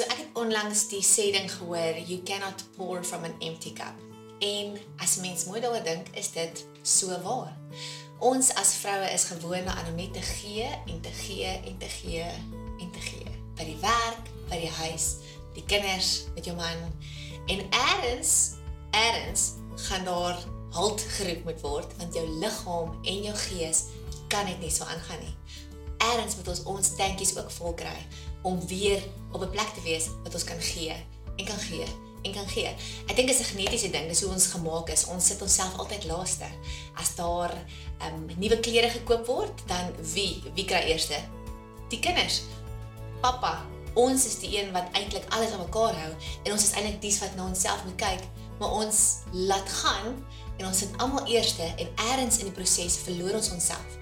So ek het onlangs die sê ding gehoor, you cannot pour from an empty cup. En as mens mooi daaroor dink, is dit so waar. Ons as vroue is gewoond aan om net te gee en te gee en te gee en te gee. By die werk, by die huis, die kinders, met jou man. En eers, eers gaan daar halt geroep moet word want jou liggaam en jou gees kan net nie so aangaan nie. Eers moet ons ons tankies ook vol kry om weer op 'n plek te wees wat ons kan gee en kan gee en kan gee. Ek dink dit is 'n genetiese ding, dis hoe ons gemaak is. Ons sit onsself altyd laaste. As daar ehm um, nuwe klere gekoop word, dan wie wie kry eerste? Die kinders. Pappa, ons is die een wat eintlik alles aan mekaar hou en ons is eintlik dies wat na onsself moet kyk, maar ons laat gaan en ons sit almal eerste en eers in die proses verloor ons onsself.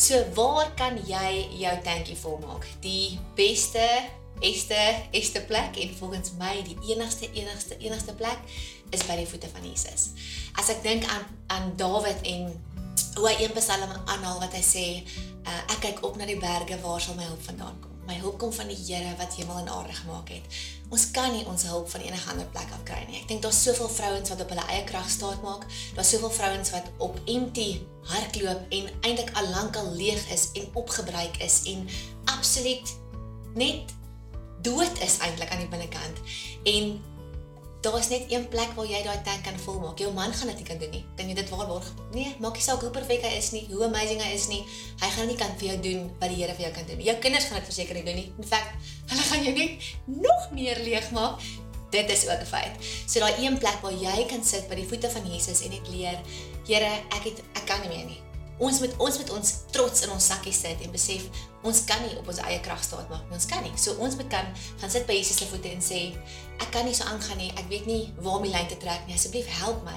So waar kan jy jou tankie volmaak? Die beste Eerste, eerste plek en volgens my die enigste enigste enigste plek is by die voete van Jesus. As ek dink aan aan Dawid en hoe hy een Psalm aanhaal wat hy sê, uh, ek kyk op na die berge, waar sal my hulp vandaan kom? My hulp kom van die Here wat hemel en aarde gemaak het. Ons kan nie ons hulp van enige ander plek af kry nie. Ek dink daar's soveel vrouens wat op hulle eie krag staat maak. Daar's soveel vrouens wat op empty hardloop en eintlik al lank al leeg is en opgebruik is en absoluut net dood is eintlik aan die binnekant. En daar is net een plek waar jy daai tank kan volmaak. Jou man gaan dit nie kan doen nie. Kan jy dit waarborg? Nee, maak nie saak hoe perfek hy is nie, hoe amazing hy is nie. Hy gaan nie kan vir jou doen wat die Here vir jou kan doen nie. Jou kinders gaan dit verseker nie doen nie. In feite, hulle gaan jou net nog meer leeg maak. Dit is ook 'n feit. So daai een plek waar jy kan sit by die voete van Jesus en net leer, Here, ek het ek kan nie meer nie. Ons moet ons moet ons trots in ons sakkie sit en besef ons kan nie op ons eie krag staat maak nie. Ons kan nie. So ons moet kan gaan sit by Jesus se voete en sê ek kan nie so aangaan nie. Ek weet nie waar die lyn te trek nie. Asseblief help my.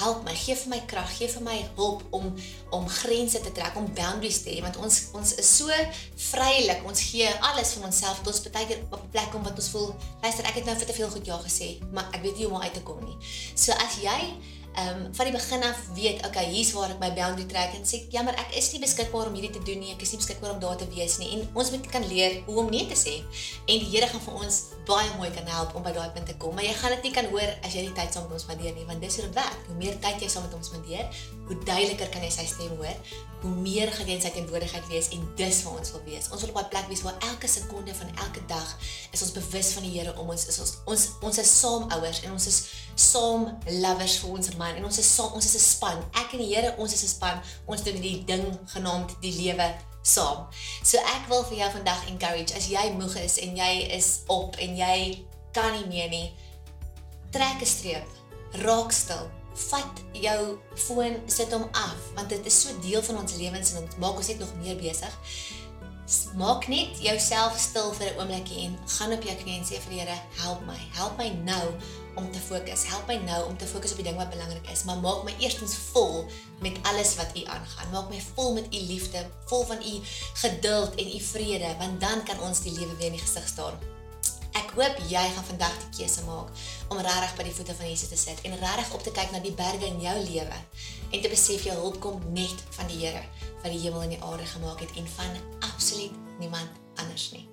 Help my. Gee vir my krag, gee vir my hulp om om grense te trek, om boundaries te hê want ons ons is so vrylik. Ons gee alles van onsself tot ons baie keer op 'n plek kom wat ons voel, luister, ek het nou vir te veel goed ja gesê, maar ek weet nie hoe om uit te kom nie. So as jy ehm um, van die begin af weet, okay, hier's waar ek my boundary trek en sê, jammer, ek is nie beskikbaar om hierdie te doen nie. Ek is nie beskikbaar om daar te wees nie. En ons moet kan leer hoe om nee te sê. En die Here gaan vir ons baie mooi kan help om by daai punt te kom. Maar jy gaan dit nie kan hoor as jy nie tyd saam met ons spandeer nie, want dis hoe dit werk. Hoe meer tyd jy saam met ons spandeer, hoe duideliker kan jy sy stem hoor, hoe meer gaan jy in sy teenwoordigheid wees en dis waar ons wil wees. Ons wil op 'n plek wees waar elke sekonde van elke dag is ons bewus van die Here om ons is ons ons ons is saam ouers en ons is saam lovers vir ons man en ons is saam ons is 'n span. Ek en die Here, ons is 'n span. Ons doen die ding genaamd die lewe saam. So ek wil vir jou vandag encourage as jy moeg is en jy is op en jy kan nie meer nie. Trek 'n streep. Raak stil. Vat jou foon, sit hom af want dit is so deel van ons lewens en dit maak ons net nog meer besig. Maak net jouself stil vir 'n oombliekie en gaan op jou knieë en sê vir die Here, help my. Help my nou om te fokus. Help my nou om te fokus op die ding wat belangrik is, maar maak my eerstens vol met alles wat U aangaan. Maak my vol met U liefde, vol van U geduld en U vrede, want dan kan ons die lewe weer in die gesig staar. Ek hoop jy gaan vandag die keuse maak om regtig by die voete van Jesus te sit en regtig op te kyk na die berge in jou lewe en te besef jou hulp kom net van die Here wat die hemel en die aarde gemaak het en van absoluut niemand anders nie.